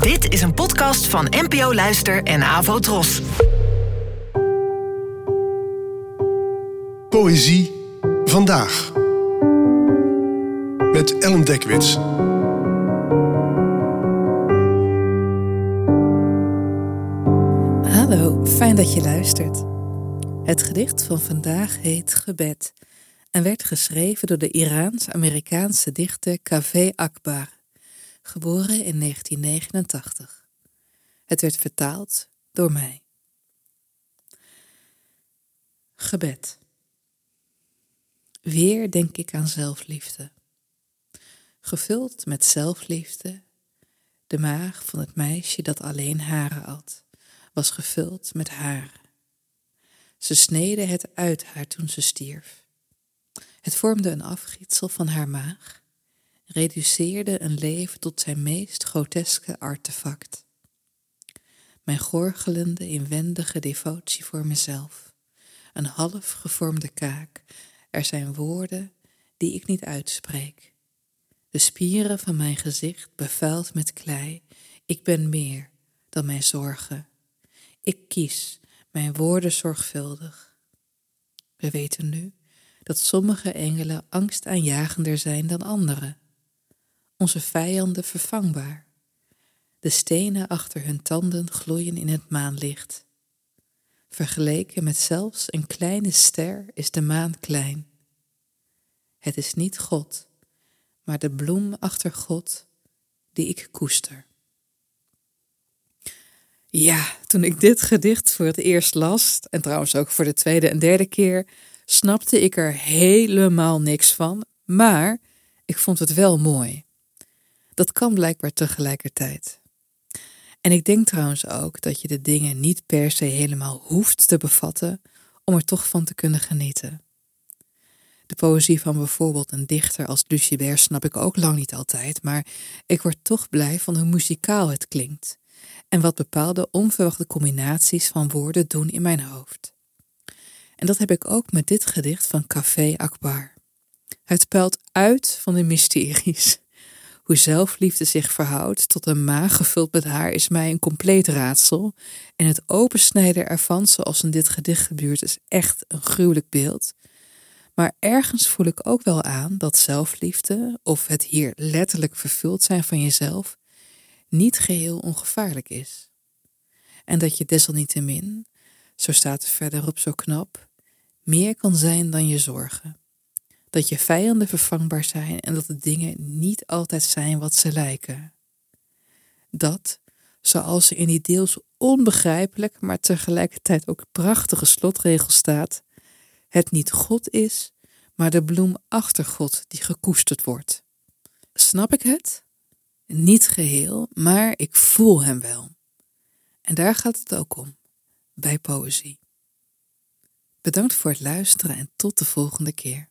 Dit is een podcast van NPO Luister en Avo Tros. Poëzie vandaag. Met Ellen Dekwits. Hallo, fijn dat je luistert. Het gedicht van vandaag heet Gebed en werd geschreven door de Iraans-Amerikaanse dichter Kaveh Akbar, geboren in 1989. Het werd vertaald door mij. Gebed. Weer denk ik aan zelfliefde. Gevuld met zelfliefde, de maag van het meisje dat alleen haren at, was gevuld met haren. Ze sneden het uit haar toen ze stierf. Het vormde een afgietsel van haar maag, reduceerde een leven tot zijn meest groteske artefact. Mijn gorgelende, inwendige devotie voor mezelf, een half gevormde kaak, er zijn woorden die ik niet uitspreek. De spieren van mijn gezicht bevuild met klei, ik ben meer dan mijn zorgen. Ik kies mijn woorden zorgvuldig. We weten nu dat sommige engelen angstaanjagender zijn dan andere. Onze vijanden vervangbaar. De stenen achter hun tanden gloeien in het maanlicht. Vergeleken met zelfs een kleine ster is de maan klein. Het is niet God, maar de bloem achter God die ik koester. Ja, toen ik dit gedicht voor het eerst las, en trouwens ook voor de tweede en derde keer, snapte ik er helemaal niks van, maar ik vond het wel mooi. Dat kan blijkbaar tegelijkertijd. En ik denk trouwens ook dat je de dingen niet per se helemaal hoeft te bevatten om er toch van te kunnen genieten. De poëzie van bijvoorbeeld een dichter als Lucibert snap ik ook lang niet altijd, maar ik word toch blij van hoe muzikaal het klinkt en wat bepaalde onverwachte combinaties van woorden doen in mijn hoofd. En dat heb ik ook met dit gedicht van Café Akbar. Het puilt uit van de mysteries. Hoe zelfliefde zich verhoudt tot een maag gevuld met haar is mij een compleet raadsel. En het opensnijden ervan, zoals in dit gedicht gebeurt, is echt een gruwelijk beeld. Maar ergens voel ik ook wel aan dat zelfliefde, of het hier letterlijk vervuld zijn van jezelf, niet geheel ongevaarlijk is. En dat je desalniettemin, zo staat er verderop zo knap, meer kan zijn dan je zorgen. Dat je vijanden vervangbaar zijn en dat de dingen niet altijd zijn wat ze lijken. Dat, zoals er in die deels onbegrijpelijk, maar tegelijkertijd ook prachtige slotregel staat, het niet God is, maar de bloem achter God die gekoesterd wordt. Snap ik het? Niet geheel, maar ik voel hem wel. En daar gaat het ook om, bij poëzie. Bedankt voor het luisteren en tot de volgende keer.